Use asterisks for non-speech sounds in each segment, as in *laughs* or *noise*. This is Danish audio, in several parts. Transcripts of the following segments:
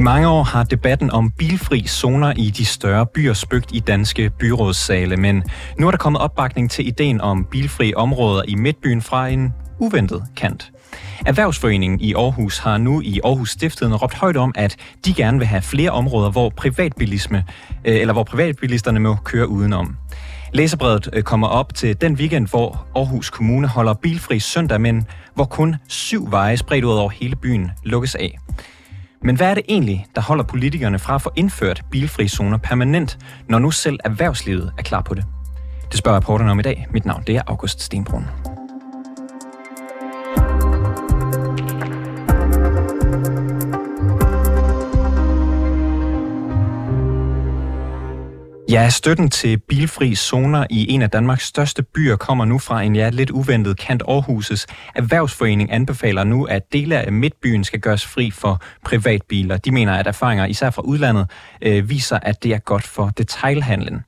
I mange år har debatten om bilfri zoner i de større byer spøgt i danske byrådssale, men nu er der kommet opbakning til ideen om bilfri områder i midtbyen fra en uventet kant. Erhvervsforeningen i Aarhus har nu i Aarhus Stiftet råbt højt om, at de gerne vil have flere områder, hvor privatbilisme, øh, eller hvor privatbilisterne må køre udenom. Læserbrevet øh, kommer op til den weekend, hvor Aarhus Kommune holder bilfri søndag, men hvor kun syv veje spredt ud over hele byen lukkes af. Men hvad er det egentlig, der holder politikerne fra at få indført bilfri zoner permanent, når nu selv erhvervslivet er klar på det? Det spørger reporterne om i dag. Mit navn det er August Stenbrun. Ja, støtten til bilfri zoner i en af Danmarks største byer kommer nu fra en ja, lidt uventet kant Aarhus' erhvervsforening anbefaler nu, at dele af midtbyen skal gøres fri for privatbiler. De mener, at erfaringer, især fra udlandet, øh, viser, at det er godt for detailhandlen.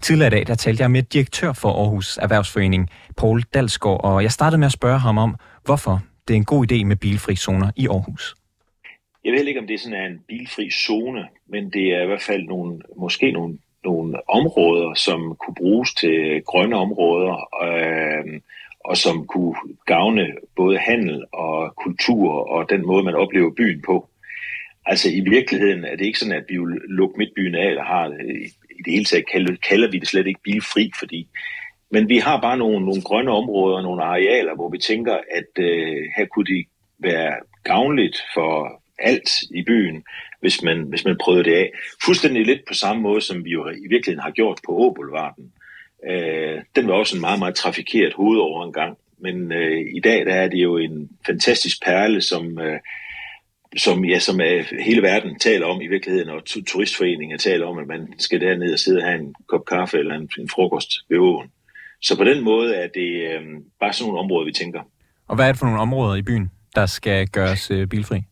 Tidligere i dag, der talte jeg med direktør for Aarhus Erhvervsforening, Paul Dalsgaard, og jeg startede med at spørge ham om, hvorfor det er en god idé med bilfri zoner i Aarhus. Jeg ved ikke, om det er sådan en bilfri zone, men det er i hvert fald nogle, måske nogle nogle områder, som kunne bruges til grønne områder, øh, og som kunne gavne både handel og kultur og den måde, man oplever byen på. Altså i virkeligheden er det ikke sådan, at vi vil lukke midtbyen af, eller har i det hele taget kalder, kalder vi det slet ikke bilfri, fordi men vi har bare nogle, nogle grønne områder, nogle arealer, hvor vi tænker, at øh, her kunne det være gavnligt for alt i byen, hvis man, hvis man prøvede det af. Fuldstændig lidt på samme måde, som vi jo i virkeligheden har gjort på Åboulevarden. Øh, den var også en meget, meget trafikeret hovedovergang, men øh, i dag der er det jo en fantastisk perle, som, øh, som, ja, som øh, hele verden taler om i virkeligheden, og turistforeninger taler om, at man skal derned og sidde og have en kop kaffe eller en, en frokost ved åen. Så på den måde er det øh, bare sådan nogle områder, vi tænker. Og hvad er det for nogle områder i byen, der skal gøres øh, bilfri?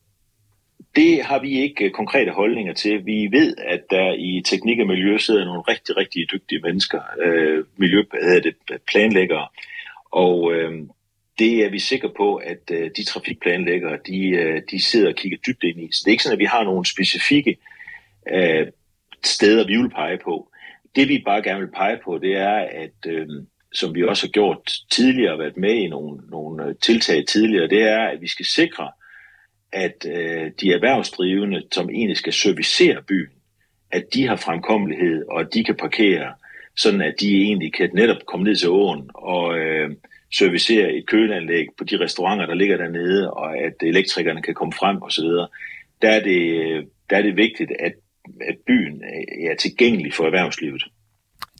Det har vi ikke øh, konkrete holdninger til. Vi ved, at der i teknik og miljø sidder nogle rigtig, rigtig dygtige mennesker, øh, miljø, det, planlæggere, og øh, det er vi sikre på, at øh, de trafikplanlæggere, de, øh, de sidder og kigger dybt ind i. Så det er ikke sådan, at vi har nogle specifikke øh, steder, vi vil pege på. Det vi bare gerne vil pege på, det er, at øh, som vi også har gjort tidligere, og været med i nogle, nogle øh, tiltag tidligere, det er, at vi skal sikre, at øh, de erhvervsdrivende, som egentlig skal servicere byen, at de har fremkommelighed, og at de kan parkere, sådan at de egentlig kan netop komme ned til åen og øh, servicere et køleanlæg på de restauranter, der ligger dernede, og at elektrikerne kan komme frem osv. Der er det, øh, der er det vigtigt, at, at byen øh, er tilgængelig for erhvervslivet.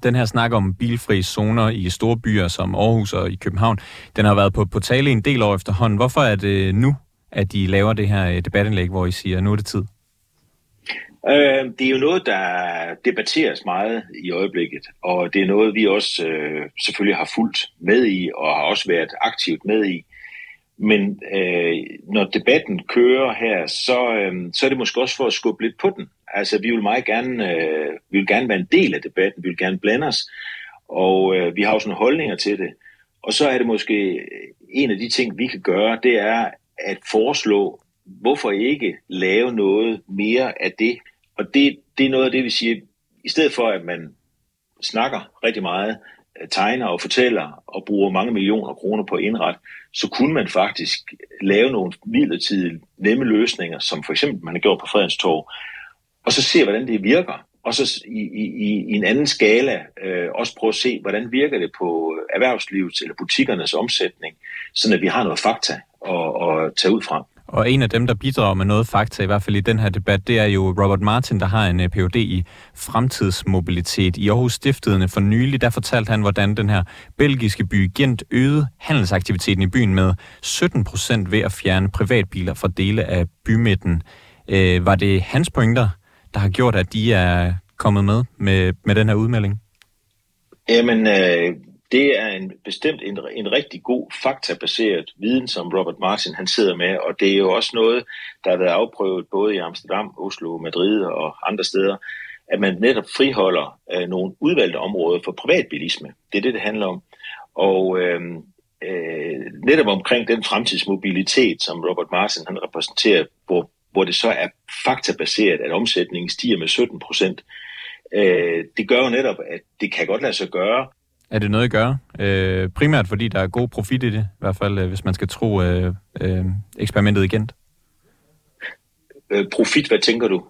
Den her snak om bilfri zoner i store byer som Aarhus og i København, den har været på, på tale en del år efterhånden. Hvorfor er det nu, at I laver det her øh, debatindlæg, hvor I siger, nu er det tid? Øh, det er jo noget, der debatteres meget i øjeblikket, og det er noget, vi også øh, selvfølgelig har fulgt med i, og har også været aktivt med i. Men øh, når debatten kører her, så, øh, så er det måske også for at skubbe lidt på den. Altså, vi vil meget gerne, øh, vi vil gerne være en del af debatten, vi vil gerne blande os, og øh, vi har også nogle holdninger til det. Og så er det måske øh, en af de ting, vi kan gøre, det er, at foreslå, hvorfor ikke lave noget mere af det. Og det, det er noget af det, vi siger, i stedet for at man snakker rigtig meget, øh, tegner og fortæller og bruger mange millioner kroner på indret, så kunne man faktisk lave nogle midlertidige nemme løsninger, som for eksempel man har gjort på Fredenstorv, og så se, hvordan det virker. Og så i, i, i en anden skala øh, også prøve at se, hvordan virker det på erhvervslivets eller butikkernes omsætning, så at vi har noget fakta at, at tage ud fra. Og en af dem, der bidrager med noget fakta, i hvert fald i den her debat, det er jo Robert Martin, der har en øh, Ph.D. i fremtidsmobilitet. I Aarhus Stiftede for nylig, der fortalte han, hvordan den her belgiske by Gent øgede handelsaktiviteten i byen med 17 procent ved at fjerne privatbiler fra dele af bymidten. Øh, var det hans pointer, der har gjort, at de er kommet med med, med den her udmelding? Jamen, øh, det er en bestemt en, en rigtig god faktabaseret viden, som Robert Martin han sidder med, og det er jo også noget, der har været afprøvet både i Amsterdam, Oslo, Madrid og andre steder, at man netop friholder øh, nogle udvalgte områder for privatbilisme. Det er det, det handler om. Og øh, øh, netop omkring den fremtidsmobilitet, som Robert Martin han repræsenterer, hvor hvor det så er faktabaseret, at omsætningen stiger med 17 procent, øh, det gør jo netop, at det kan godt lade sig gøre. Er det noget, I gør? Øh, primært fordi der er god profit i det, i hvert fald øh, hvis man skal tro øh, øh, eksperimentet igen. Øh, profit, hvad tænker du?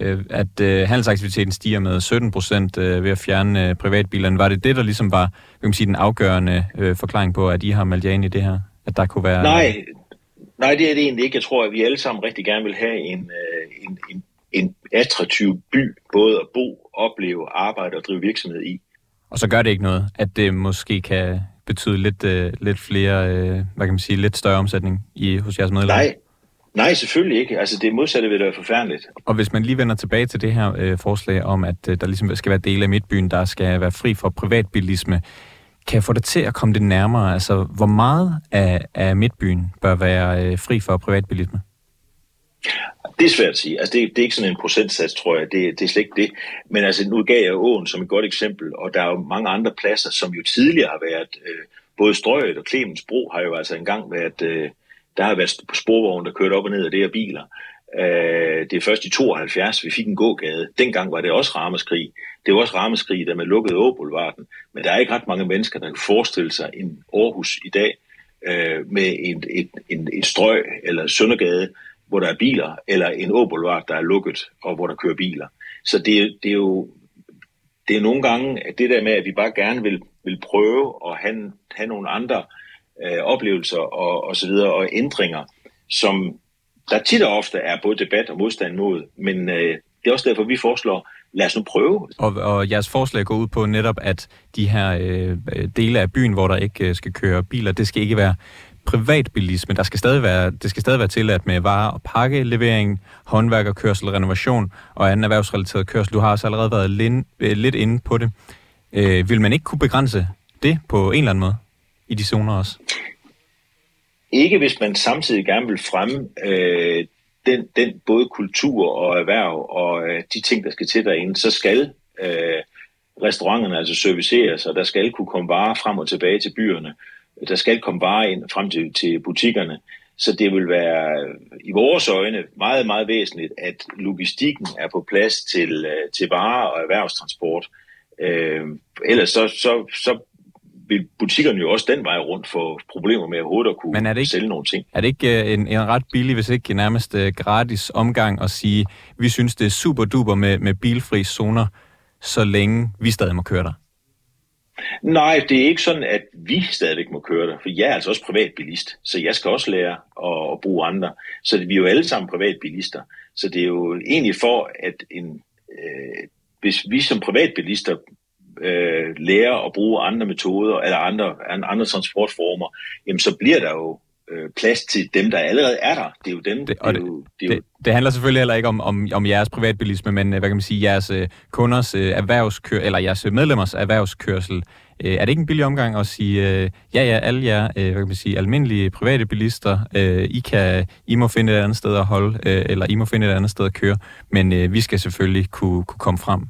Øh, at øh, handelsaktiviteten stiger med 17 procent øh, ved at fjerne øh, privatbilerne. Var det det, der ligesom var kan man sige, den afgørende øh, forklaring på, at I har meldt jer ind i det her? At der kunne være... Nej, nej, det er det egentlig ikke. Jeg tror, at vi alle sammen rigtig gerne vil have en, øh, en, en, en attraktiv by, både at bo, opleve, arbejde og drive virksomhed i. Og så gør det ikke noget, at det måske kan betyde lidt, øh, lidt flere, øh, hvad kan man sige, lidt større omsætning i, hos jeres medlemmer? Nej, Nej, selvfølgelig ikke. Altså det modsatte vil være forfærdeligt. Og hvis man lige vender tilbage til det her øh, forslag om, at øh, der ligesom skal være dele af midtbyen, der skal være fri for privatbilisme, kan jeg få det til at komme det nærmere? Altså, hvor meget af, af midtbyen bør være øh, fri for privatbilisme? Det er svært at sige. Altså, det, det er ikke sådan en procentsats, tror jeg. Det, det er slet ikke det. Men altså, nu gav jeg åen som et godt eksempel, og der er jo mange andre pladser, som jo tidligere har været, øh, både Strøget og Clemens Bro har jo altså engang været, øh, der har været på sporvogn, der kørte op og ned af det her biler. Øh, det er først i 72, vi fik en gågade. Dengang var det også ramaskrig. Det var også ramaskrig, da man lukkede Åboulevarden. Men der er ikke ret mange mennesker, der kan forestille sig en Aarhus i dag øh, med en, et, en, et strøg eller Søndergade, hvor der er biler, eller en Åboulevard, der er lukket, og hvor der kører biler. Så det, det er jo det er nogle gange at det der med, at vi bare gerne vil, vil prøve at have, have nogle andre øh, oplevelser og, og så videre, og ændringer, som der tit og ofte er både debat og modstand mod, men øh, det er også derfor, vi foreslår, lad os nu prøve. Og, og jeres forslag går ud på netop, at de her øh, dele af byen, hvor der ikke øh, skal køre biler, det skal ikke være privatbilisme. Der skal stadig være, det skal stadig være tilladt med varer- og pakkelevering, håndværkerkørsel, renovation og anden erhvervsrelateret kørsel. Du har også allerede været lidt, øh, lidt inde på det. Øh, vil man ikke kunne begrænse det på en eller anden måde i de zoner også? Ikke hvis man samtidig gerne vil fremme øh, den, den både kultur og erhverv og øh, de ting, der skal til derinde, så skal øh, restauranterne altså serviceres, og der skal kunne komme varer frem og tilbage til byerne. Der skal komme varer ind frem til, til butikkerne. Så det vil være i vores øjne meget, meget væsentligt, at logistikken er på plads til, øh, til varer og erhvervstransport. Øh, ellers så, så, så vil butikkerne jo også den vej rundt få problemer med at hurtigt at kunne Men er det ikke, sælge nogle ting. Er det ikke øh, en, en ret billig, hvis ikke nærmest øh, gratis omgang at sige, vi synes det er super duper med, med bilfri zoner, så længe vi stadig må køre der? Nej, det er ikke sådan, at vi stadigvæk må køre der, for jeg er altså også privatbilist, så jeg skal også lære at, at bruge andre. Så vi er jo alle sammen privatbilister. Så det er jo egentlig for, at en, øh, hvis vi som privatbilister øh, lærer at bruge andre metoder eller andre, andre transportformer, jamen så bliver der jo øh, plads til dem, der allerede er der. Det er jo dem, det, det, er jo, det, er jo det, handler selvfølgelig heller ikke om, om, om jeres privatbilisme, men øh, hvad kan man sige, jeres øh, kunders øh, erhvervskør, eller jeres øh, medlemmers erhvervskørsel. Øh, er det ikke en billig omgang at sige, øh, ja ja, alle jer, øh, hvad kan man sige, almindelige private bilister, øh, I, kan, I må finde et andet sted at holde, øh, eller I må finde et andet sted at køre, men øh, vi skal selvfølgelig kunne, kunne komme frem.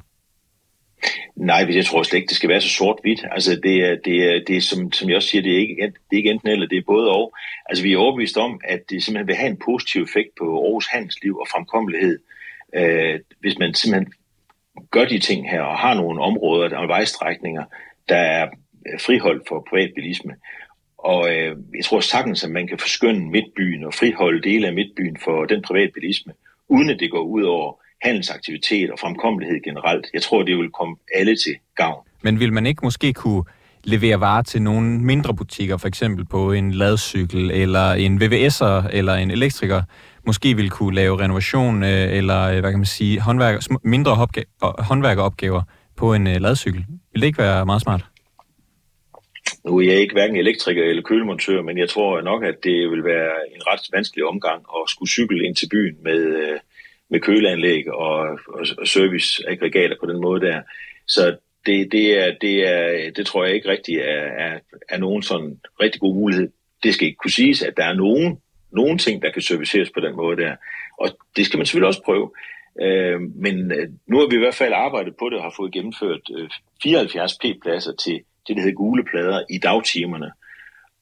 Nej, jeg tror slet ikke, det skal være så sort-hvidt. Altså, det er, det er, det er som, som jeg også siger, det er, ikke, det er ikke enten eller, det er både og. Altså, vi er overbevist om, at det simpelthen vil have en positiv effekt på Aarhus handelsliv og fremkommelighed, øh, hvis man simpelthen gør de ting her og har nogle områder og vejstrækninger, der er friholdt for privatbilisme. Og øh, jeg tror sagtens, at man kan forskønne midtbyen og friholde dele af midtbyen for den privatbilisme, uden at det går ud over handelsaktivitet og fremkommelighed generelt. Jeg tror, det vil komme alle til gavn. Men vil man ikke måske kunne levere varer til nogle mindre butikker, for eksempel på en ladcykel, eller en VVS'er, eller en elektriker, måske vil kunne lave renovation, øh, eller øh, hvad kan man sige, håndværker, mindre håndværkeropgaver på en øh, ladcykel. Vil det ikke være meget smart? Nu er jeg ikke hverken elektriker eller kølemontør, men jeg tror nok, at det vil være en ret vanskelig omgang at skulle cykle ind til byen med, med køleanlæg og, og, og serviceaggregater på den måde der. Så det, det, er, det, er, det tror jeg ikke rigtig er, er, er nogen sådan rigtig god mulighed. Det skal ikke kunne siges, at der er nogen, nogen ting, der kan serviceres på den måde der. Og det skal man selvfølgelig også prøve. Øh, men øh, nu har vi i hvert fald arbejdet på det og har fået gennemført øh, 74 p-pladser til det, der hedder gule plader i dagtimerne.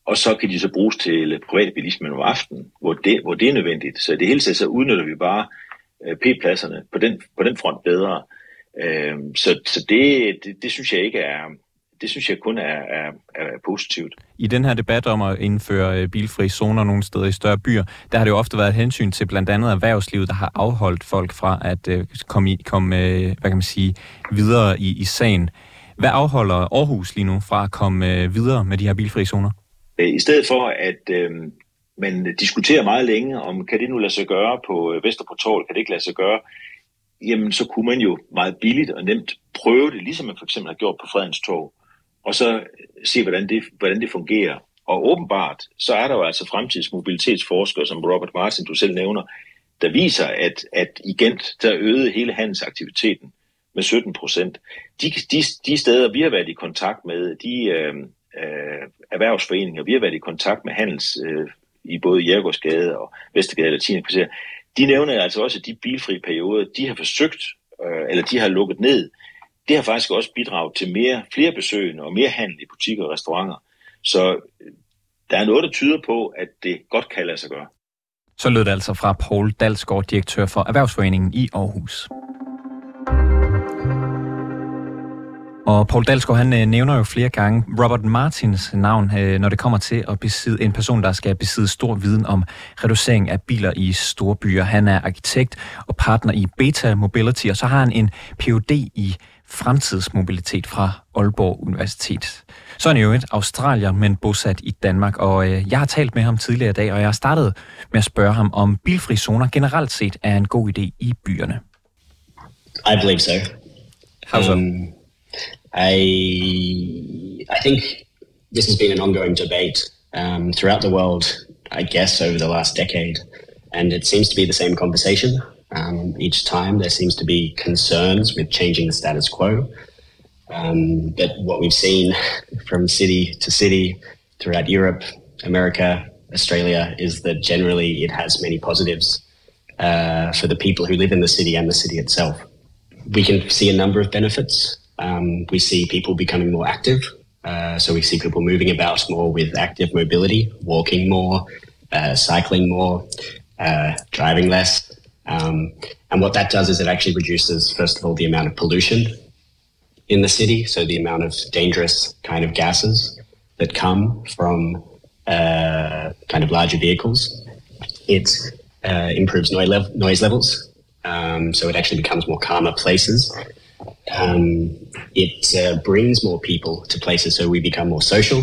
og så kan de så bruges til private bilisme om aftenen, hvor det, hvor det er nødvendigt. Så i det hele taget så udnytter vi bare P-pladserne på den, på den front bedre. Øh, så så det, det, det synes jeg ikke er, det synes jeg kun er, er, er positivt. I den her debat om at indføre øh, bilfri zoner nogle steder i større byer, der har det jo ofte været hensyn til blandt andet erhvervslivet, der har afholdt folk fra at uh, komme, i, komme uh, hvad kan man sige, videre i, i sagen. Hvad afholder Aarhus lige nu fra at komme videre med de her bilfri zoner? I stedet for at uh, man øh, diskuterer meget længe om, kan det nu lade sig gøre på øh, Vesterbro Torv, kan det ikke lade sig gøre, jamen så kunne man jo meget billigt og nemt prøve det, ligesom man for eksempel har gjort på Fredens Torv og så øh, se, hvordan det, hvordan det fungerer. Og åbenbart, så er der jo altså fremtidsmobilitetsforskere, som Robert Martin, du selv nævner, der viser, at, at i Gent, der øgede hele handelsaktiviteten med 17 procent. De, de, de steder, vi har været i kontakt med, de øh, øh, erhvervsforeninger, vi har været i kontakt med handels øh, i både Jærgårdsgade og Vestergade og Latinakvarter, de nævner altså også, at de bilfri perioder, de har forsøgt, øh, eller de har lukket ned, det har faktisk også bidraget til mere, flere besøgende og mere handel i butikker og restauranter. Så øh, der er noget, der tyder på, at det godt kan lade sig gøre. Så lød det altså fra Paul Dalsgaard, direktør for Erhvervsforeningen i Aarhus. Og Paul Dalsgaard, han øh, nævner jo flere gange Robert Martins navn, øh, når det kommer til at besidde en person, der skal besidde stor viden om reducering af biler i store byer. Han er arkitekt og partner i Beta Mobility, og så har han en Ph.D. i fremtidsmobilitet fra Aalborg Universitet. Så er han jo et australier, men bosat i Danmark, og øh, jeg har talt med ham tidligere i dag, og jeg har startet med at spørge ham, om bilfri zoner generelt set er en god idé i byerne. I believe so. How so? Um, I, I think this has been an ongoing debate um, throughout the world, I guess, over the last decade. And it seems to be the same conversation. Um, each time there seems to be concerns with changing the status quo. Um, but what we've seen from city to city throughout Europe, America, Australia is that generally it has many positives uh, for the people who live in the city and the city itself. We can see a number of benefits. Um, we see people becoming more active. Uh, so we see people moving about more with active mobility, walking more, uh, cycling more, uh, driving less. Um, and what that does is it actually reduces, first of all, the amount of pollution in the city, so the amount of dangerous kind of gases that come from uh, kind of larger vehicles. It uh, improves noise, noise levels, um, so it actually becomes more calmer places. Um, it uh, brings more people to places, so we become more social.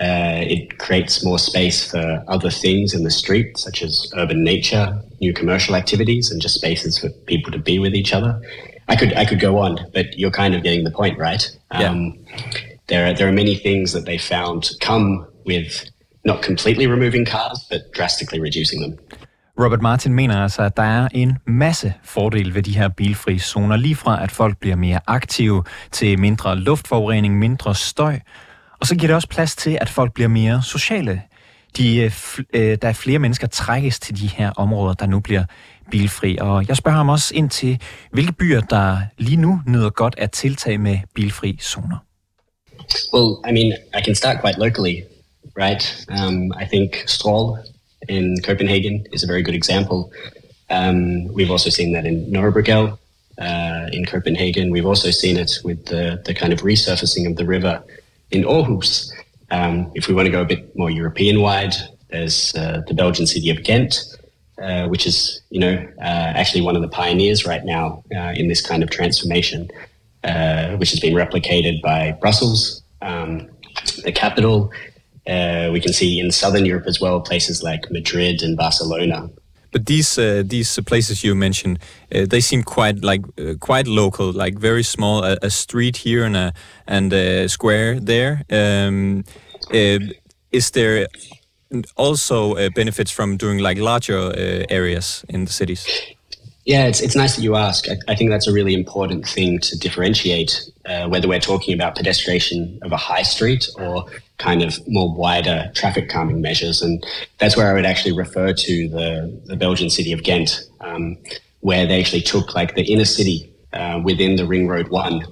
Uh, it creates more space for other things in the street, such as urban nature, new commercial activities, and just spaces for people to be with each other. I could I could go on, but you're kind of getting the point, right? Um, There are there are many things that they found come with not completely removing cars, but drastically reducing them. Robert Martin mener altså, at der er en masse fordele ved de her bilfri zoner, lige fra at folk bliver mere aktive, til mindre luftforurening, mindre støj, Og så giver det også plads til, at folk bliver mere sociale. De, øh, øh, der er flere mennesker trækkes til de her områder, der nu bliver bilfri. Og jeg spørger ham også ind til, hvilke byer, der lige nu nyder godt af tiltag med bilfri zoner. Well, I mean, I can start quite locally, right? Um, I think Stroll in Copenhagen is a very good example. Um, we've also seen that in Nürburgring uh, in Copenhagen. We've also seen it with the, the kind of resurfacing of the river in Aarhus. Um, if we want to go a bit more European wide, there's uh, the Belgian city of Ghent, uh, which is, you know, uh, actually one of the pioneers right now uh, in this kind of transformation, uh, which has been replicated by Brussels, um, the capital. Uh, we can see in southern Europe as well places like Madrid and Barcelona, but these uh, these places you mentioned, uh, they seem quite like uh, quite local, like very small. A, a, street here and a and a square there. Um, uh, is there also uh, benefits from doing like larger uh, areas in the cities? Yeah, it's, it's nice that you ask. I, I think that's a really important thing to differentiate uh, whether we're talking about pedestrian of a high street or kind of more wider traffic calming measures. And that's where I would actually refer to the, the Belgian city of Ghent, um, where they actually took like the inner city uh, within the Ring Road 1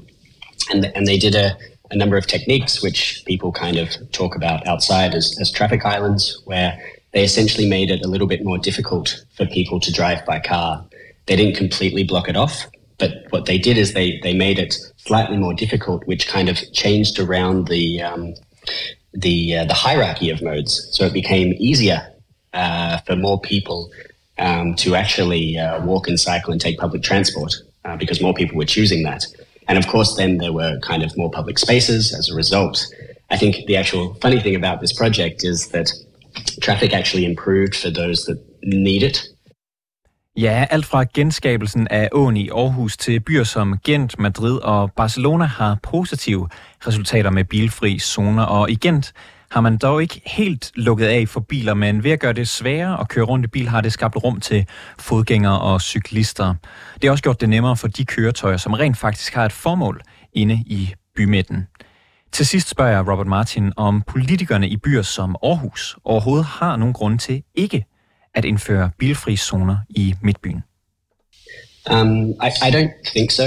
and, and they did a, a number of techniques which people kind of talk about outside as, as traffic islands, where they essentially made it a little bit more difficult for people to drive by car. They didn't completely block it off, but what they did is they, they made it slightly more difficult, which kind of changed around the um, the uh, the hierarchy of modes. So it became easier uh, for more people um, to actually uh, walk and cycle and take public transport uh, because more people were choosing that. And of course, then there were kind of more public spaces as a result. I think the actual funny thing about this project is that traffic actually improved for those that need it. Ja, alt fra genskabelsen af åen i Aarhus til byer som Gent, Madrid og Barcelona har positive resultater med bilfri zoner, og i Gent har man dog ikke helt lukket af for biler, men ved at gøre det sværere at køre rundt i bil, har det skabt rum til fodgængere og cyklister. Det har også gjort det nemmere for de køretøjer, som rent faktisk har et formål inde i bymidten. Til sidst spørger jeg Robert Martin, om politikerne i byer som Aarhus overhovedet har nogen grund til ikke at indføre bilfri zoner i midtbyen. Um, I, I don't think so.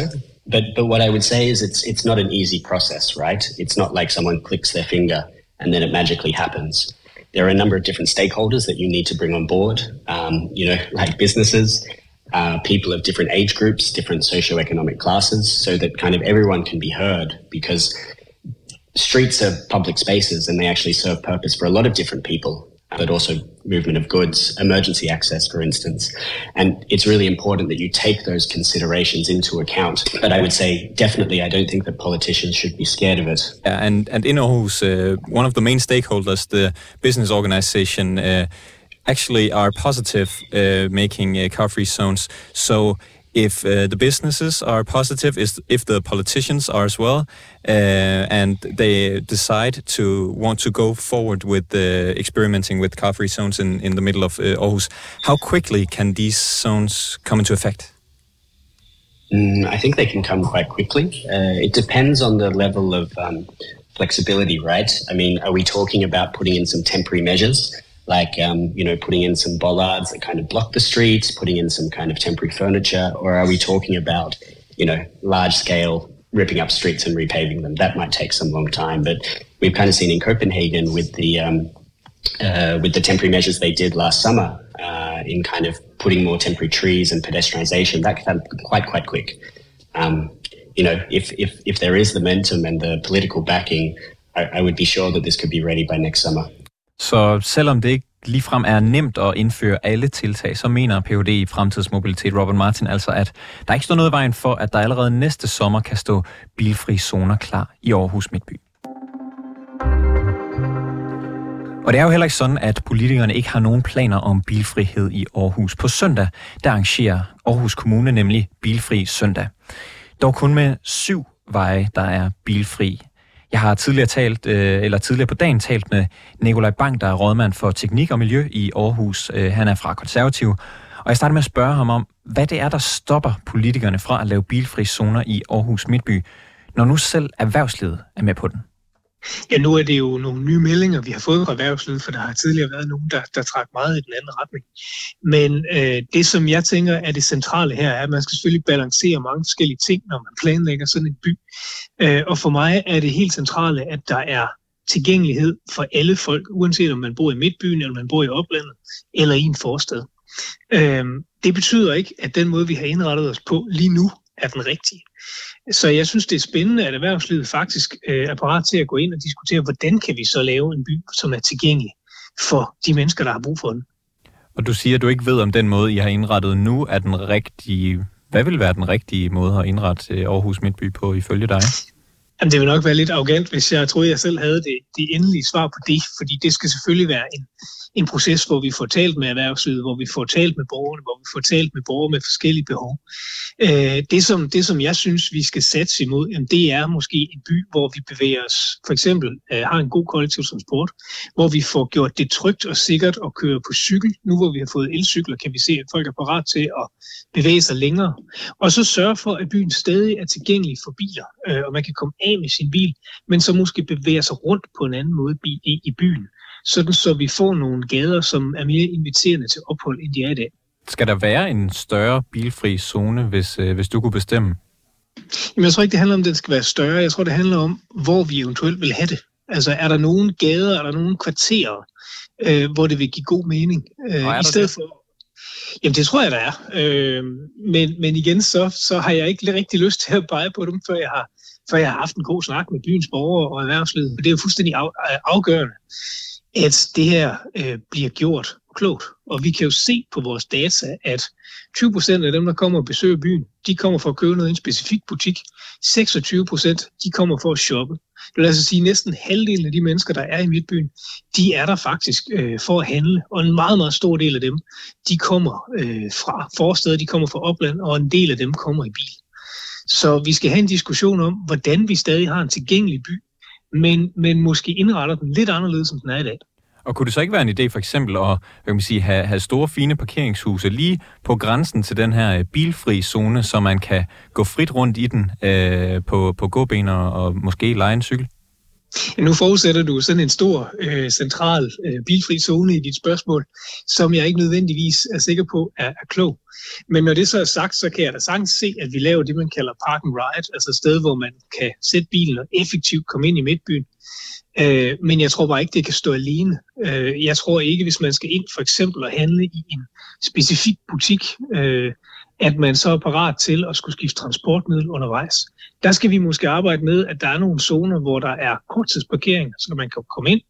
But but what I would say is it's it's not an easy process, right? It's not like someone clicks their finger and then it magically happens. There are a number of different stakeholders that you need to bring on board. Um, you know, *laughs* like businesses, uh, people of different age groups, different socioeconomic classes, so that kind of everyone can be heard. Because streets are public spaces and they actually serve purpose for a lot of different people but also movement of goods, emergency access, for instance. And it's really important that you take those considerations into account. But I would say definitely, I don't think that politicians should be scared of it. And, and in Aarhus, uh, one of the main stakeholders, the business organization, uh, actually are positive uh, making uh, car-free zones. So if uh, the businesses are positive, is if the politicians are as well, uh, and they decide to want to go forward with uh, experimenting with car-free zones in, in the middle of uh, Aarhus, how quickly can these zones come into effect? Mm, I think they can come quite quickly. Uh, it depends on the level of um, flexibility, right? I mean, are we talking about putting in some temporary measures? Like um, you know putting in some bollards that kind of block the streets, putting in some kind of temporary furniture, or are we talking about you know large scale ripping up streets and repaving them? That might take some long time, but we've kind of seen in Copenhagen with the um, uh, with the temporary measures they did last summer uh, in kind of putting more temporary trees and pedestrianisation. That can quite quite quick. Um, you know, if, if if there is the momentum and the political backing, I, I would be sure that this could be ready by next summer. Så selvom det ikke ligefrem er nemt at indføre alle tiltag, så mener Ph.D. i fremtidsmobilitet Robert Martin altså, at der ikke står noget i vejen for, at der allerede næste sommer kan stå bilfri zoner klar i Aarhus Midtby. Og det er jo heller ikke sådan, at politikerne ikke har nogen planer om bilfrihed i Aarhus. På søndag, der arrangerer Aarhus Kommune nemlig Bilfri Søndag. Dog kun med syv veje, der er bilfri. Jeg har tidligere talt, øh, eller tidligere på dagen talt med Nikolaj Bang, der er rådmand for teknik og miljø i Aarhus. Øh, han er fra Konservativ. Og jeg starter med at spørge ham om, hvad det er, der stopper politikerne fra at lave bilfri zoner i Aarhus Midtby, når nu selv erhvervslivet er med på den. Ja, nu er det jo nogle nye meldinger, vi har fået fra erhvervslivet, for der har tidligere været nogen, der, der trak meget i den anden retning. Men øh, det, som jeg tænker er det centrale her, er, at man skal selvfølgelig balancere mange forskellige ting, når man planlægger sådan en by. Øh, og for mig er det helt centrale, at der er tilgængelighed for alle folk, uanset om man bor i midtbyen, eller man bor i oplandet, eller i en forstad. Øh, det betyder ikke, at den måde, vi har indrettet os på lige nu, er den rigtige. Så jeg synes, det er spændende, at erhvervslivet faktisk øh, er parat til at gå ind og diskutere, hvordan kan vi så lave en by, som er tilgængelig for de mennesker, der har brug for den. Og du siger, at du ikke ved, om den måde, I har indrettet nu, er den rigtige. Hvad vil være den rigtige måde at indrette øh, Aarhus Midtby på, ifølge dig? Jamen, det vil nok være lidt arrogant, hvis jeg troede, jeg selv havde det, det endelige svar på det, fordi det skal selvfølgelig være en, en proces, hvor vi får talt med erhvervslivet, hvor vi får talt med borgerne, hvor vi får talt med borgere med forskellige behov. Øh, det, som, det, som jeg synes, vi skal satse imod, jamen, det er måske en by, hvor vi bevæger os, for eksempel øh, har en god kollektiv transport, hvor vi får gjort det trygt og sikkert at køre på cykel. Nu hvor vi har fået elcykler, kan vi se, at folk er parat til at bevæge sig længere. Og så sørge for, at byen stadig er tilgængelig for biler, øh, og man kan komme af med sin bil, men så måske bevæge sig rundt på en anden måde i, i byen sådan så vi får nogle gader, som er mere inviterende til ophold, end de er i dag. Skal der være en større bilfri zone, hvis, øh, hvis du kunne bestemme? Jamen, jeg tror ikke, det handler om, at den skal være større. Jeg tror, det handler om, hvor vi eventuelt vil have det. Altså, er der nogle gader, er der nogle kvarterer, øh, hvor det vil give god mening? Øh, I stedet det? for Jamen, det tror jeg, der er. Øh, men, men igen, så, så har jeg ikke rigtig lyst til at pege på dem, før jeg har, før jeg har haft en god snak med byens borgere og erhvervslivet. Og det er jo fuldstændig afgørende, at det her øh, bliver gjort klogt. Og vi kan jo se på vores data, at 20 procent af dem, der kommer og besøger byen, de kommer for at købe noget i en specifik butik. 26 procent, de kommer for at shoppe. Det vil altså sige, at næsten halvdelen af de mennesker, der er i midtbyen, de er der faktisk øh, for at handle. Og en meget, meget stor del af dem, de kommer øh, fra forsteder, de kommer fra opland, og en del af dem kommer i bil. Så vi skal have en diskussion om, hvordan vi stadig har en tilgængelig by, men, men måske indretter den lidt anderledes, end den er i dag. Og kunne det så ikke være en idé for eksempel at hvad man sige, have, have store fine parkeringshuse lige på grænsen til den her øh, bilfri zone, så man kan gå frit rundt i den øh, på, på gåben og, og måske lege en cykel? *laughs* Nu forudsætter du sådan en stor øh, central øh, bilfri zone i dit spørgsmål, som jeg ikke nødvendigvis er sikker på er, er klog. Men når det så er sagt, så kan jeg da sagtens se, at vi laver det, man kalder park and ride, altså et sted, hvor man kan sætte bilen og effektivt komme ind i midtbyen. Øh, men jeg tror bare ikke, det kan stå alene. Øh, jeg tror ikke, hvis man skal ind for eksempel og handle i en specifik butik, øh, at man så er parat til at skulle skifte transportmiddel undervejs. Der skal vi måske arbejde med, at der er nogle zoner, hvor der er korttidsparkering, så man kan komme ind,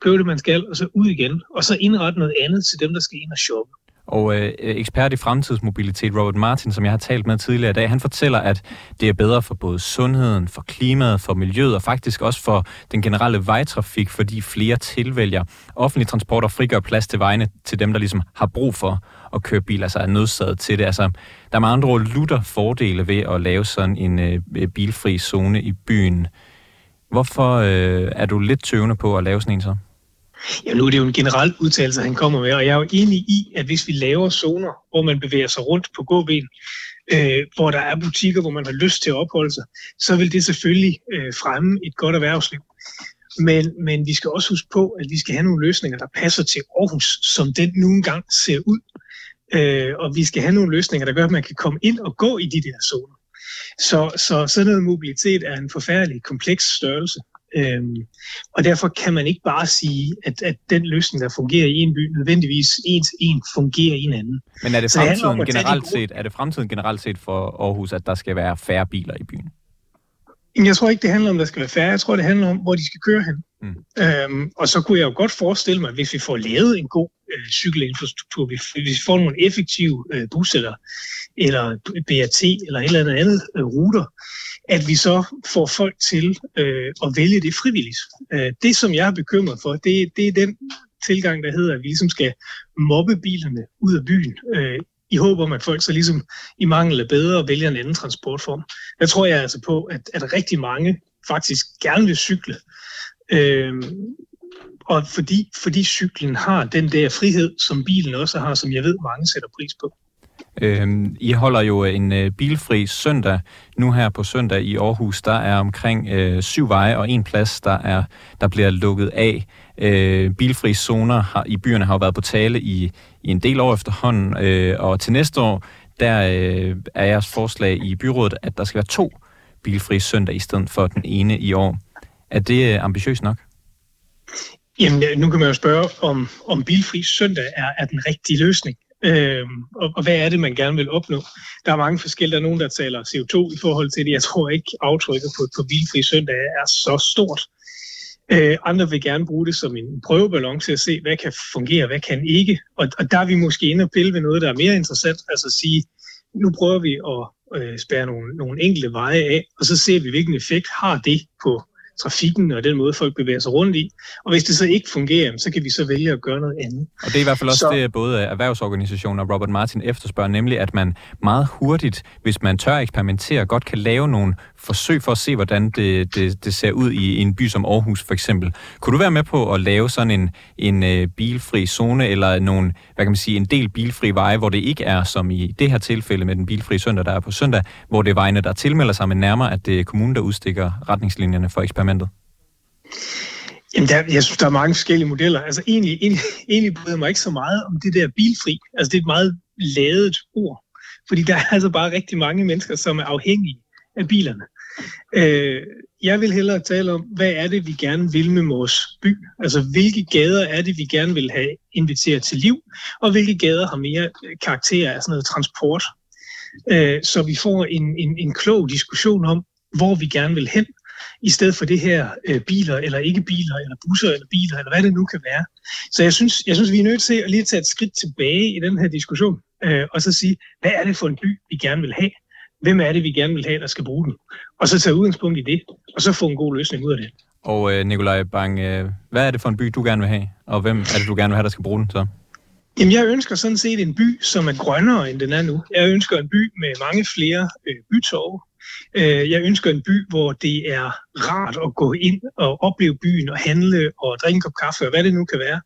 købe det, man skal, og så ud igen, og så indrette noget andet til dem, der skal ind og shoppe. Og øh, ekspert i fremtidsmobilitet, Robert Martin, som jeg har talt med tidligere i dag, han fortæller, at det er bedre for både sundheden, for klimaet, for miljøet og faktisk også for den generelle vejtrafik, fordi flere tilvælger offentlig transport og frigør plads til vejene til dem, der ligesom har brug for at køre bil, altså er nødsaget til det. Altså, der er med andre ord lutter fordele ved at lave sådan en øh, bilfri zone i byen. Hvorfor øh, er du lidt tøvende på at lave sådan en så? Ja, nu er det jo en generel udtalelse, han kommer med, og jeg er jo enig i, at hvis vi laver zoner, hvor man bevæger sig rundt på gåben, øh, hvor der er butikker, hvor man har lyst til at opholde sig, så vil det selvfølgelig øh, fremme et godt erhvervsliv. Men, men vi skal også huske på, at vi skal have nogle løsninger, der passer til Aarhus, som den nu engang ser ud. Øh, og vi skal have nogle løsninger, der gør, at man kan komme ind og gå i de der zoner. Så, så sådan noget mobilitet er en forfærdelig kompleks størrelse. Øhm, og derfor kan man ikke bare sige, at, at den løsning, der fungerer i en by, nødvendigvis en til en fungerer i en anden. Men er det fremtiden, det generelt, set, er det fremtiden generelt set for Aarhus, at der skal være færre biler i byen? Jeg tror ikke, det handler om, der skal være færre. Jeg tror, det handler om, hvor de skal køre hen. Mm. Øhm, og så kunne jeg jo godt forestille mig, hvis vi får lavet en god øh, cykelinfrastruktur, hvis vi får nogle effektive øh, bus eller, eller BRT eller et eller andet andet øh, ruter, at vi så får folk til øh, at vælge det frivilligt. Øh, det, som jeg er bekymret for, det, det er den tilgang, der hedder, at vi ligesom skal mobbe bilerne ud af byen, øh, i håb om, at folk så ligesom i mangel af bedre vælger en anden transportform. Der tror jeg altså på, at, at rigtig mange faktisk gerne vil cykle. Øh, og fordi, fordi cyklen har den der frihed, som bilen også har, som jeg ved, mange sætter pris på. Øhm, I holder jo en øh, bilfri søndag nu her på søndag i Aarhus. Der er omkring øh, syv veje og en plads, der, er, der bliver lukket af. Øh, bilfri zoner har, i byerne har jo været på tale i, i en del år efterhånden, øh, og til næste år, der øh, er jeres forslag i byrådet, at der skal være to bilfri søndag i stedet for den ene i år. Er det øh, ambitiøst nok? Jamen, nu kan man jo spørge, om, om bilfri søndag er, er den rigtige løsning. Øhm, og, og hvad er det, man gerne vil opnå? Der er mange forskellige. Der er nogen, der taler CO2 i forhold til det. Jeg tror ikke, aftrykket på, på bilfri søndag er så stort. Øh, andre vil gerne bruge det som en prøveballon til at se, hvad kan fungere, hvad kan ikke. Og, og der er vi måske inde og pille ved noget, der er mere interessant. Altså at sige, nu prøver vi at øh, spære nogle, nogle enkelte veje af, og så ser vi, hvilken effekt har det på trafikken og den måde, folk bevæger sig rundt i. Og hvis det så ikke fungerer, så kan vi så vælge at gøre noget andet. Og det er i hvert fald også så... det, både erhvervsorganisationer og Robert Martin efterspørger, nemlig at man meget hurtigt, hvis man tør eksperimentere, godt kan lave nogle forsøg for at se, hvordan det, det, det ser ud i en by som Aarhus for eksempel. Kunne du være med på at lave sådan en, en øh, bilfri zone, eller nogle, hvad kan man sige, en del bilfri veje, hvor det ikke er som i det her tilfælde med den bilfri søndag, der er på søndag, hvor det er vejene, der tilmelder sig, men nærmere, at det er kommunen, der udstikker retningslinjerne for eksperimentet? Jamen, der, jeg synes, der er mange forskellige modeller. Altså, egentlig, egentlig, egentlig bryder mig ikke så meget om det der bilfri. Altså, det er et meget ladet ord. Fordi der er altså bare rigtig mange mennesker, som er afhængige af bilerne. Øh, jeg vil hellere tale om, hvad er det, vi gerne vil med vores by? Altså, hvilke gader er det, vi gerne vil have inviteret til liv, og hvilke gader har mere øh, karakter af sådan noget transport? Øh, så vi får en, en, en klog diskussion om, hvor vi gerne vil hen, i stedet for det her øh, biler eller ikke biler, eller busser eller biler, eller hvad det nu kan være. Så jeg synes, jeg synes vi er nødt til at lige tage et skridt tilbage i den her diskussion, øh, og så sige, hvad er det for en by, vi gerne vil have? Hvem er det, vi gerne vil have, der skal bruge den? Og så tage udgangspunkt i det, og så få en god løsning ud af det. Og øh, Nikolaj Bang, øh, hvad er det for en by, du gerne vil have? Og hvem er det, du gerne vil have, der skal bruge den så? Jamen, jeg ønsker sådan set en by, som er grønnere, end den er nu. Jeg ønsker en by med mange flere øh, bytog. Øh, jeg ønsker en by, hvor det er rart at gå ind og opleve byen og handle og drikke en kop kaffe og hvad det nu kan være.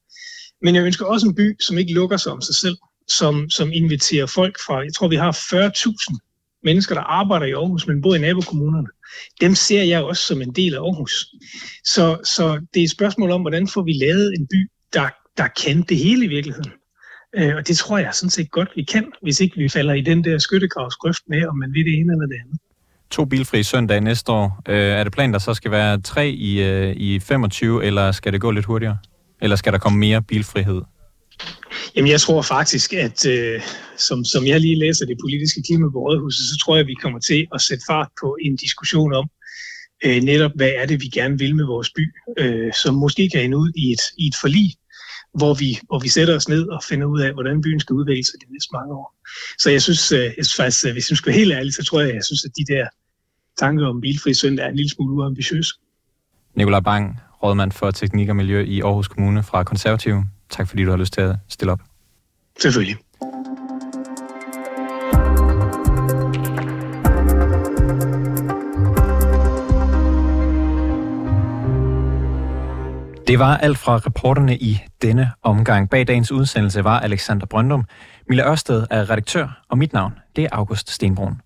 Men jeg ønsker også en by, som ikke lukker sig om sig selv, som, som inviterer folk fra, jeg tror vi har 40.000 mennesker, der arbejder i Aarhus, men bor i nabokommunerne. Dem ser jeg også som en del af Aarhus. Så, så det er et spørgsmål om, hvordan får vi lavet en by, der, der kan det hele i virkeligheden. Øh, og det tror jeg sådan set godt, vi kan, hvis ikke vi falder i den der skyttegravsgrøft med, om man vil det ene eller det andet. To bilfri søndag næste år. Øh, er det planen, der så skal være tre i, øh, i 25, eller skal det gå lidt hurtigere? Eller skal der komme mere bilfrihed? Jamen, jeg tror faktisk, at øh, som, som jeg lige læser det politiske klima på Rådhuset, så tror jeg, at vi kommer til at sætte fart på en diskussion om, øh, netop hvad er det, vi gerne vil med vores by, øh, som måske kan ende ud i et, i et forlig, hvor vi, hvor vi sætter os ned og finder ud af, hvordan byen skal udvikle sig de næste mange år. Så jeg synes, øh, jeg synes faktisk, hvis jeg skal være helt ærlig, så tror jeg, jeg synes, at de der tanker om bilfri søndag er en lille smule uambitiøse. Nikolaj Bang, rådmand for teknik og miljø i Aarhus Kommune fra Konservative. Tak fordi du har lyst til at stille op. Selvfølgelig. Det var alt fra reporterne i denne omgang. Bag dagens udsendelse var Alexander Brøndum. Mille Ørsted er redaktør, og mit navn det er August Stenbrun.